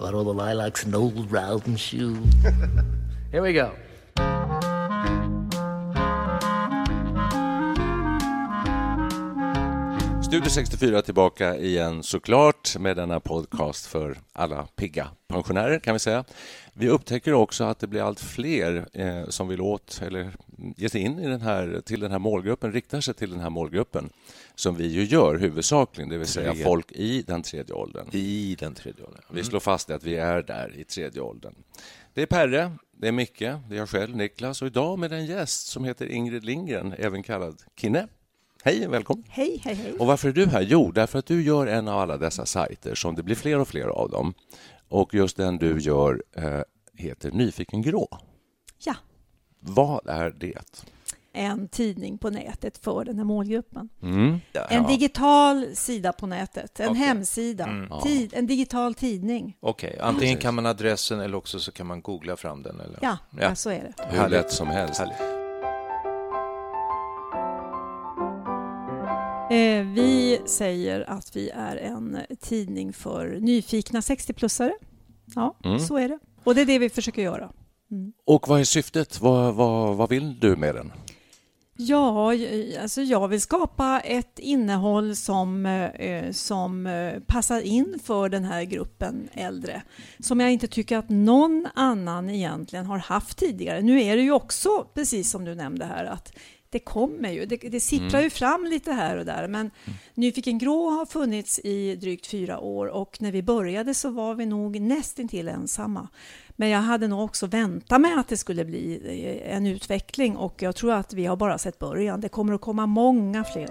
About all the lilacs and old Rowden shoes. Here we go. Studio 64 tillbaka igen såklart med denna podcast för alla pigga pensionärer kan vi säga. Vi upptäcker också att det blir allt fler eh, som vill åt eller ge sig in i den här, till den här målgruppen, riktar sig till den här målgruppen som vi ju gör huvudsakligen, det vill säga Tre. folk i den tredje åldern. I den tredje åldern. Vi slår fast att vi är där i tredje åldern. Det är Perre, det är Micke, det är jag själv, Niklas och idag med en gäst som heter Ingrid Lindgren, även kallad Kinne. Hej, välkommen! Hej, hej, hej. Och varför är du här? Jo, därför att du gör en av alla dessa sajter som det blir fler och fler av dem. Och just den du gör eh, heter Nyfiken grå. Ja, Vad är det? en tidning på nätet för den här målgruppen. Mm. En digital sida på nätet, en Okej. hemsida, tid, en digital tidning. Okej, antingen kan man adressen eller också så kan man googla fram den. Eller? Ja, Ja. ja. så är det. Hur lätt som helst. Härligt. Eh, vi säger att vi är en tidning för nyfikna 60-plussare. Ja, Mm. så är det. Och det är det vi försöker göra. Och vad är syftet? Vad, vad, vad vill du med den? Ja, alltså jag vill skapa ett innehåll som, eh, som eh, passar in för den här gruppen äldre. Som jag inte tycker att någon annan egentligen har haft tidigare. Nu är det ju också, precis som du nämnde här, att det kommer ju, det, det sipprar ju fram lite här och där. Men Nyfiken grå har funnits i drygt fyra år och när vi började så var vi nog nästintill ensamma. Men jag hade nog också väntat mig att det skulle bli eh, en utveckling och jag tror att vi har bara sett början. Det kommer att komma många fler.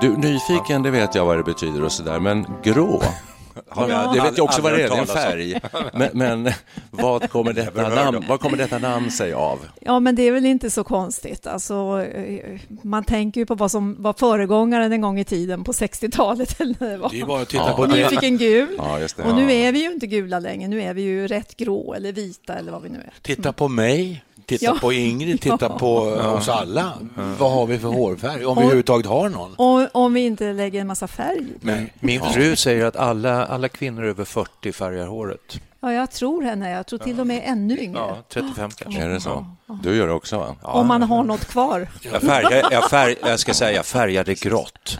Du, nyfiken, det vet jag vad det betyder och sådär, men grå? Har vi Ja, aldrig- det vet jag också vad det är, det är en färg. Men, men vad, kommer detta namn, vad kommer detta namn sig av? Ja, men det är väl inte så konstigt. Alltså, eh, man tänker ju på vad som var föregångaren en gång i tiden på 60-talet. Eller när det är bara att titta Ja. på Och det. Nyfiken gul. Ja, just det. Och nu är vi ju inte gula längre. Nu är vi ju rätt grå eller vita eller vad vi nu är. Titta på mig, titta Ja. på Ingrid, titta Ja. på eh, oss alla. Vad har vi för hårfärg? Om vi Och- överhuvudtaget har någon. Och om vi inte lägger en massa färg. Men, Min fru säger att alla, alla kvinnor över 40 färgar håret. Ja, jag tror henne. Jag tror till och med ännu yngre. Ja, 35 kanske. Är det så? Du gör det också, va? Om man har något kvar. Jag, färgar, jag, färg, jag ska säga, jag färgade grått.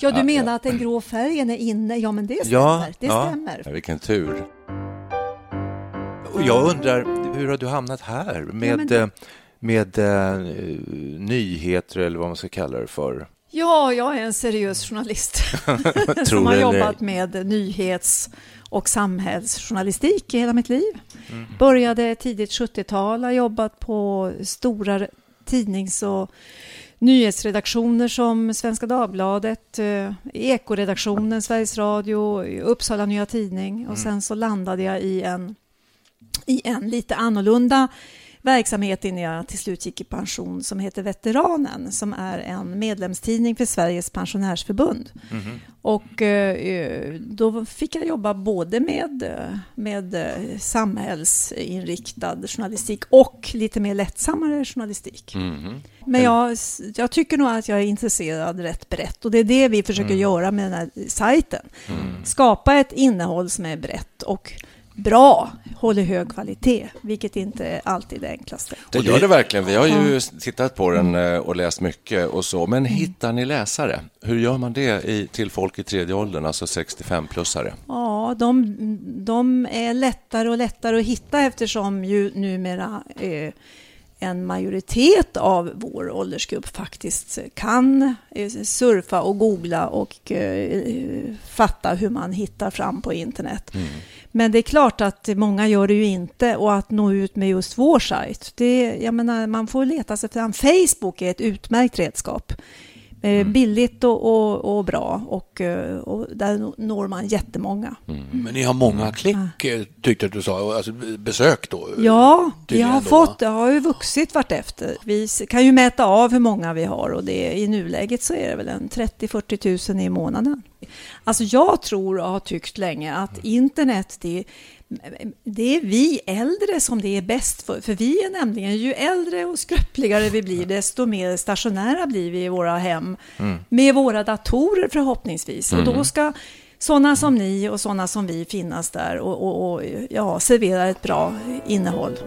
Ja, du menar att den grå färgen är inne? Ja, men det stämmer. Ja, det ja. stämmer. Ja, vilken tur. Och jag undrar, hur har du hamnat här med, det- eh, med eh, nyheter eller vad man ska kalla det för? Ja, jag är en seriös journalist som har jobbat med nyhets och samhällsjournalistik i hela mitt liv. Mm. Började tidigt 70-tal, har jobbat på stora tidnings och nyhetsredaktioner som Svenska Dagbladet, eh, Ekoredaktionen, Sveriges Radio, Uppsala Nya Tidning Mm. och sen så landade jag i en, i en lite annorlunda verksamhet innan jag till slut gick i pension som heter Veteranen som är en medlemstidning för Sveriges pensionärsförbund. Mhm. Och eh, då fick jag jobba både med, eh, med eh, samhällsinriktad journalistik och lite mer lättsammare journalistik. Mhm. Men jag, jag tycker nog att jag är intresserad rätt brett och det är det vi försöker göra med den här sajten. Skapa ett innehåll som är brett och bra, håller hög kvalitet, vilket inte är alltid det enklaste. Det gör det verkligen. Vi har ju tittat på den eh, och läst mycket och så. Men hittar ni läsare? Hur gör man det i, till folk i tredje åldern, alltså 65-plussare? Ja, de, de är lättare och lättare att hitta eftersom ju numera eh, en majoritet av vår åldersgrupp faktiskt kan eh, surfa och googla och eh, fatta hur man hittar fram på internet. Men det är klart att många gör det ju inte och att nå ut med just vår sajt, det, jag menar, man får leta sig fram. Facebook är ett utmärkt redskap. Eh, Billigt och, och, och bra och, eh, och där når man jättemånga. Men ni har många klick, eh, tyckte du sa, alltså besök då? Ja, vi har då, fått, det har ju vuxit vartefter. Vi kan ju mäta av hur många vi har och det, i nuläget så är det väl en 30-40 000 i månaden. Alltså jag tror och har tyckt länge att internet det, det är vi äldre som det är bäst för. För vi är nämligen, ju äldre och skröpligare vi blir, desto mer stationära blir vi i våra hem. Med våra datorer förhoppningsvis. Och då ska sådana som ni och sådana som vi finnas där och, och, och ja, servera ett bra innehåll.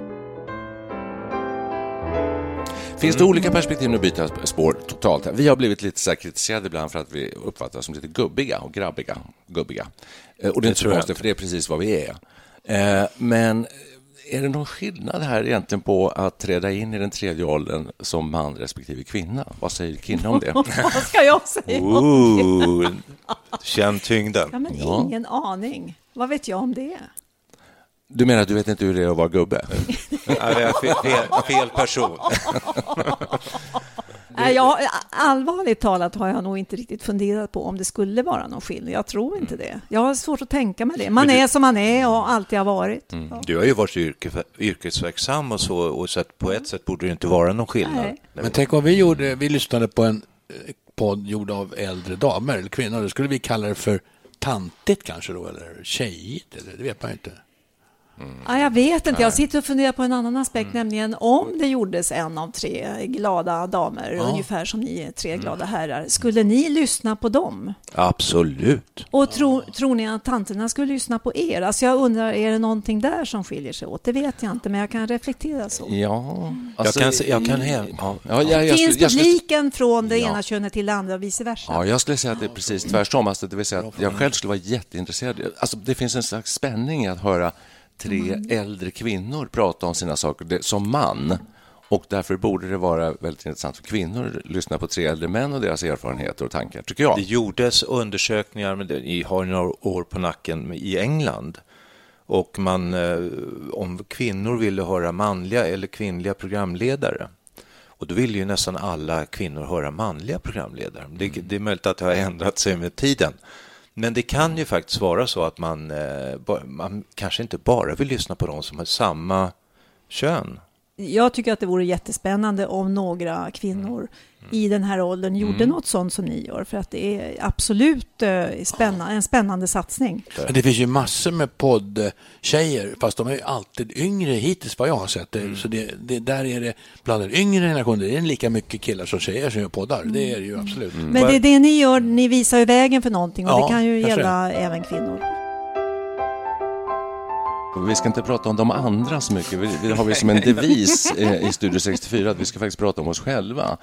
Finns det olika perspektiv, nu byter spår totalt. Vi har blivit lite så här kritiserade ibland för att vi uppfattas som lite gubbiga och grabbiga. Gubbiga. Eh, Och det är inte så tror jag konstigt, för det är precis vad vi är. Eh, Men är det någon skillnad här egentligen på att träda in i den tredje åldern som man respektive kvinna? Vad säger Kinna om det? Vad ska jag säga? Ooh, känn tyngden. Ja, men Ja. ingen aning. Vad vet jag om det? Du menar att du vet inte hur det är att vara gubbe? Det fel, fel, fel person. Jag, allvarligt talat har jag nog inte riktigt funderat på om det skulle vara någon skillnad. Jag tror inte det. Jag har svårt att tänka mig det. Man är som man är och alltid har varit. Ja. Du har ju varit yrke, yrkesverksam och så, och så att på ett sätt borde det inte vara någon skillnad. Nej. Men tänk vad vi gjorde, vi lyssnade på en eh, podd gjord av äldre damer eller kvinnor. Då skulle vi kalla det för tantigt kanske då, eller tjejigt, eller det vet man ju inte. Ja, jag vet inte. Jag sitter och funderar på en annan aspekt, nämligen om det gjordes en av tre glada damer, ungefär som ni är tre glada herrar. Skulle ni lyssna på dem? Absolut. Och tro, tror ni att tanterna skulle lyssna på er? Alltså jag undrar, är det någonting där som skiljer sig åt? Det vet jag inte, men jag kan reflektera så. Ja, Jag kan, se- jag kan he- ja. Ja, jag, jag, Finns publiken från det Ja. ena könet till det andra och vice versa? ja, jag skulle säga att det är precis tvärtom. Alltså, det vill säga att jag själv skulle vara jätteintresserad. Alltså, det finns en slags spänning i att höra tre äldre kvinnor prata om sina saker det, som man. Och därför borde det vara väldigt intressant för kvinnor att lyssna på tre äldre män och deras erfarenheter och tankar, tycker jag. Det gjordes undersökningar, men det har några år på nacken, i England. Och man, eh, om kvinnor ville höra manliga eller kvinnliga programledare. Och då ville ju nästan alla kvinnor höra manliga programledare. Det, det är möjligt att det har ändrat sig med tiden. Men det kan ju faktiskt vara så att man, eh, man kanske inte bara vill lyssna på de som har samma kön. Jag tycker att det vore jättespännande om några kvinnor i den här åldern gjorde något sånt som ni gör, för att det är absolut eh, spännande, en spännande satsning. Det finns ju massor med poddtjejer, fast de är ju alltid yngre hittills vad jag har sett. det. Så det, det, där är det, bland den yngre generationen, det är lika mycket killar som tjejer som gör poddar. Det är det ju absolut. Men det är det ni gör, ni visar ju vägen för någonting och Ja, det kan ju gälla även kvinnor. Vi ska inte prata om de andra så mycket. Vi, har vi som en devis eh, i Studio 64 att vi ska faktiskt prata om oss själva.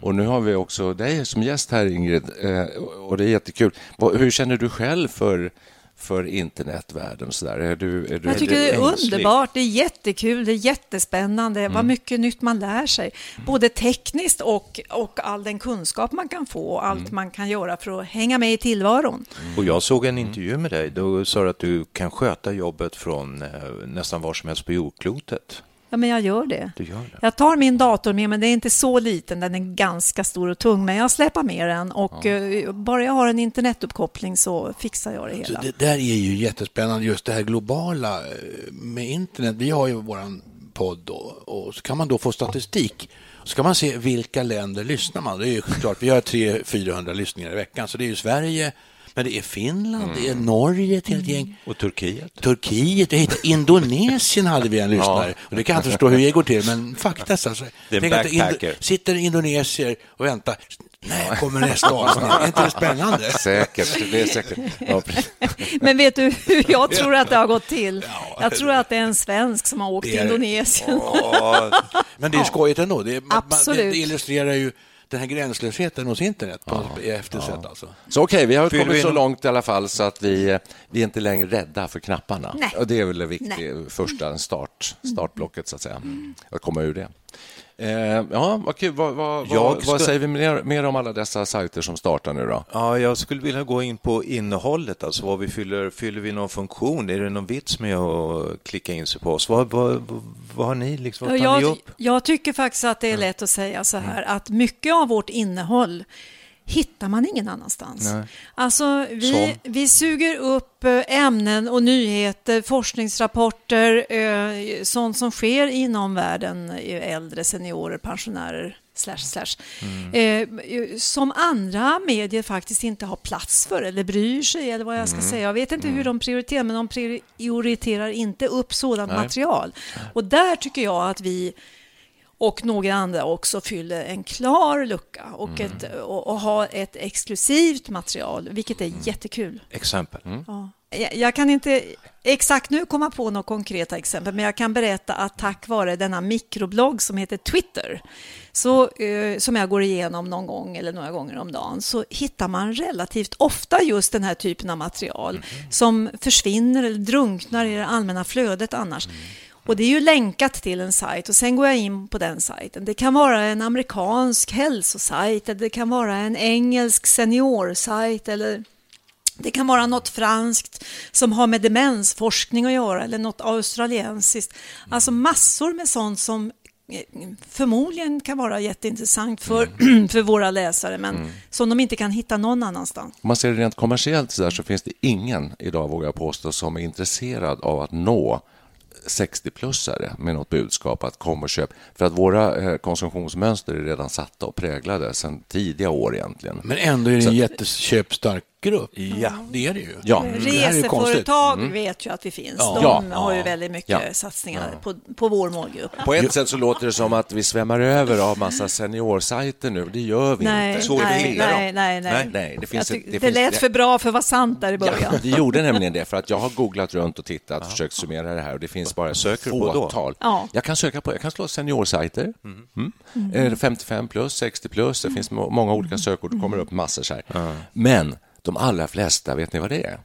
Och nu har vi också dig som gäst här, Ingrid, eh, och det är jättekul. Hur känner du själv för, för internetvärlden? Så där? Är du, är du, Jag tycker det är ängslig? underbart, det är jättekul, det är jättespännande, Mm. vad mycket nytt man lär sig. Både tekniskt och, och all den kunskap man kan få och Mm. allt man kan göra för att hänga med i tillvaron. Och jag såg en intervju med dig. Då sa du att du kan sköta jobbet från eh, nästan var som helst på jordklotet. Ja, men jag gör det. Du gör det. Jag tar min dator med, men det är inte så liten, den är ganska stor och tung, men jag släpar med den och eh, bara jag har en internetuppkoppling så fixar jag det Så hela. det där är ju jättespännande, just det här globala eh, med internet. Vi har ju våran podd då, och så kan man då få statistik. Så kan man se vilka länder lyssnar man. Det är ju klart, vi har 300-400 lyssningar i veckan, så det är ju Sverige, men det är Finland, det är Norge, ett helt gäng. Och Turkiet? Turkiet, jag hittade Indonesien hade vi en lyssnare. Och det kan jag inte förstå hur det går till, men fakta alltså. Det är en backpacker. Indo- sitter indonesier och väntar. Nej, kommer nästa avsnitt. Är inte det spännande? Säkert, det är säkert. Ja, Men vet du hur jag tror att det har gått till? Jag tror att det är en svensk som har åkt till Indonesien. Men det är skojigt ändå. Det, är, man- Absolut. det, det illustrerar ju den här gränslösheten hos internet på ja. eftersätt alltså. Så okej, vi har Fyller kommit vi så långt i alla fall så att vi, vi är inte längre rädda för knapparna. Nej. Och det är väl det viktiga, första start, startblocket så att säga. Att komma ur det. Eh, ja, vad kul. Vad, vad, vad, vad ska- säger vi mer, mer om alla dessa sajter som startar nu då? Ja, jag skulle vilja gå in på innehållet, alltså vad vi fyller. Fyller vi någon funktion? Är det någon vits med att klicka in sig på oss? Vad, vad, vad, vad har ni liksom, vad tar ni Jag, upp? jag tycker faktiskt att det är lätt att säga så här att mycket av vårt innehåll hittar man ingen annanstans. Nej. Alltså, vi, Som? vi suger upp eh, ämnen och nyheter, forskningsrapporter, eh, sånt som sker inom världen, eh, äldre, seniorer, pensionärer, slash, slash, eh, som andra medier faktiskt inte har plats för eller bryr sig eller vad jag ska säga. Jag vet inte hur de prioriterar, men de prioriterar inte upp sådant Nej. material. Och där tycker jag att vi och några andra också fyller en klar lucka och, ett, och, och har ett exklusivt material, vilket är jättekul. Exempel. Ja. Jag, kan inte exakt nu komma på några konkreta exempel, men jag kan berätta att tack vare denna mikroblogg som heter Twitter, så, eh, som jag går igenom någon gång eller några gånger om dagen, så hittar man relativt ofta just den här typen av material som försvinner eller drunknar i det allmänna flödet annars. Och det är ju länkat till en sajt och sen går jag in på den sajten. Det kan vara en amerikansk hälsosajt eller det kan vara en engelsk seniorsajt eller det kan vara något franskt som har med demensforskning att göra eller något australiensiskt. Alltså massor med sånt som eh, förmodligen kan vara jätteintressant för, för våra läsare men som de inte kan hitta någon annanstans. Om man ser det rent kommersiellt så, där, så finns det ingen idag, vågar jag påstå, som är intresserad av att nå 60-plussare med något budskap att kom och köp. För att våra eh, konsumtionsmönster är redan satta och präglade sedan tidiga år egentligen. Men ändå är det en jätteköpstark grupp. Ja. Det är det ju. Ja. Mm. Reseföretag vet ju att vi finns. Ja. De Ja. har ju väldigt mycket Ja. satsningar på, på vår målgrupp. På ett sätt så låter det som att vi svämmar över av massa seniorsajter nu. Det gör vi Nej, inte. Så är det nej, nej, nej, nej. Nej, nej, det finns ett- det det finns- lät för bra för att vara sant där i början. Ja, det gjorde nämligen det, för att jag har googlat runt och tittat, försökt summera det här och det finns bara söker på då? fåtal. Ja. Jag kan söka på, jag kan slå seniorsajter, mm. Eh, 55 plus, 60 plus, det finns må- många olika sökord, det kommer upp massor så här. Men de allra flesta, vet ni vad det är?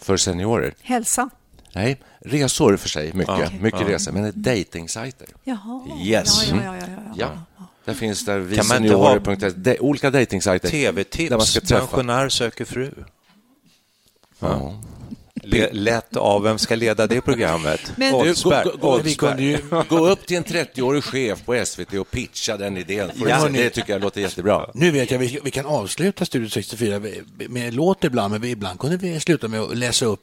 För seniorer? Hälsa. Nej, resor för sig, mycket, Ja. mycket Ja. resor, men det är dejtingsajter. Jaha. Yes. Ja, ja, ja, ja, ja. Ja. Där finns där vi seniorer.se, de, olika dejtingsajter. TV-tips, pensionär söker fru. Ja. Le- Lätt av, vem ska leda det programmet? Men- Du, gå, gå, vi kunde ju gå upp till en 30-årig chef på SVT och pitcha den idén. Ja. se, det tycker jag låter jättebra. Nu vet jag, vi, vi kan avsluta Studio 64 med, med låt ibland, men ibland kunde vi sluta med att läsa upp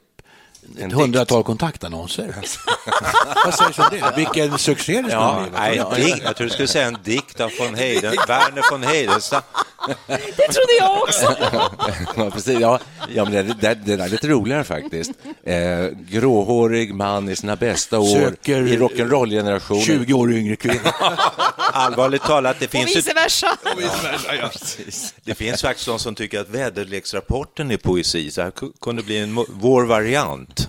ett hundratal kontaktannonser. Vad sägs om det? Vilken succé det skulle Ja, bli. nej, dikt, jag tror du skulle säga en dikt av von Heiden, Werner von Heidenstam. Det trodde jag också. Ja, precis. Ja, ja, men det, det, det där är lite roligare faktiskt. Eh, gråhårig man i sina bästa år Söker- i rock'n'roll-generationen. 20 år yngre kvinna. Allvarligt talat, det Och finns, vice ju, versa. det finns faktiskt de som tycker att väderleksrapporten är poesi, så här ku- kunde bli en, vår variant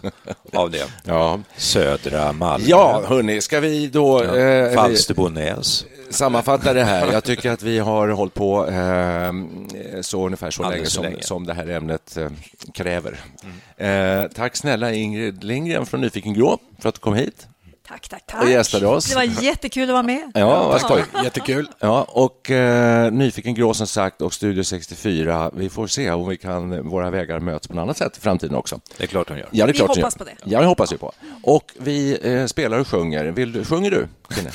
av det. Ja. Södra Malmö, ja, hörni, ska vi då eh, vi- Falsterbonäs. Sammanfatta det här? Jag tycker att vi har hållit på eh, så ungefär så Alldeles länge som, länge. som det här ämnet eh, kräver. Eh, tack snälla Ingrid Lindgren från Nyfiken Grå för att du kom hit. Tack, tack, tack. Och gästade oss. Det var jättekul att vara med. Ja, vad skoj. Jättekul. Ja, och eh, Nyfiken Grå som sagt och Studio 64. Vi får se om vi kan, våra vägar möts på något annat sätt i framtiden också. Det är klart de gör. Ja, det är Vi klart vi hoppas gör. på det. Ja, det hoppas vi på. Och vi eh, spelar och sjunger. Vill du, sjunger du, Kine?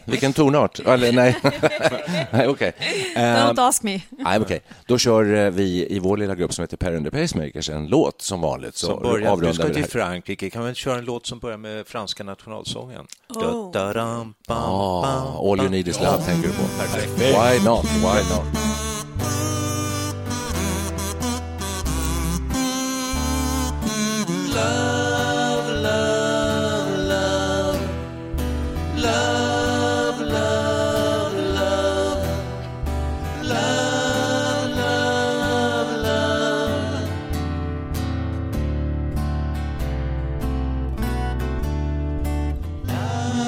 Vilken tonart? Eller nej, nej okej. Eh, Don't ask me. Nej, okej. Då kör eh, vi i vår lilla grupp som heter Per and the Pacemakers en låt som vanligt. Så Som börjar, du avrundar ska till. Frankrike, kan vi inte köra en låt som börjar med franska nationalsången? Oh. Da-da-dam, bam, Ah, bam, all you bam. need is love, tänker du på. Perfekt. Why not? Why not?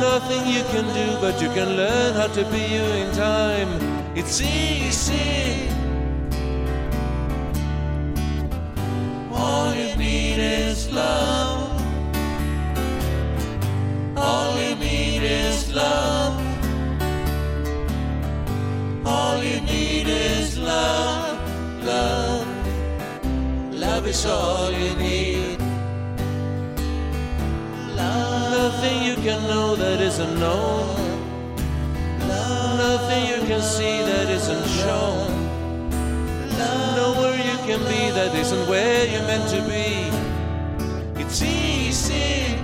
Nothing you can do, but you can learn how to be you in time. It's easy. All you need is love. All you need is love. All you need is love, love. Love is all you need. Nothing you can know that isn't known. Nothing you can see that isn't shown. Nowhere you can be that isn't where you're meant to be. It's easy.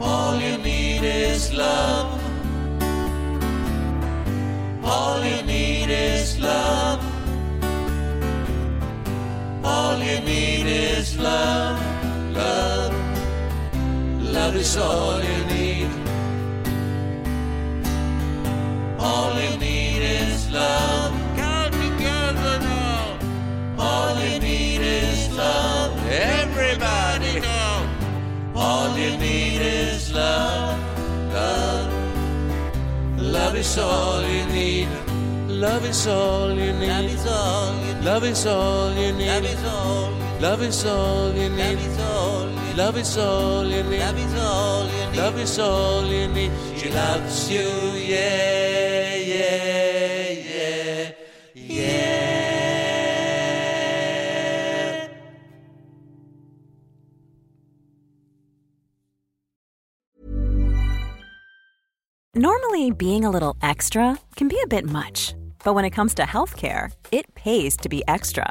All you need is love. All you need is love. All you need is love, love. Love is all you need. All you need is love. Come together now. All you need is love. Everybody now. All you need is love, love. Love is all you need. Love is all you need. Love is all you need. Love is all you need. Love is all you need. Love is all you need. Love is all you need. Love is all you need. She loves you, yeah, yeah, yeah, yeah. Normally, being a little extra can be a bit much, but when it comes to healthcare, it pays to be extra.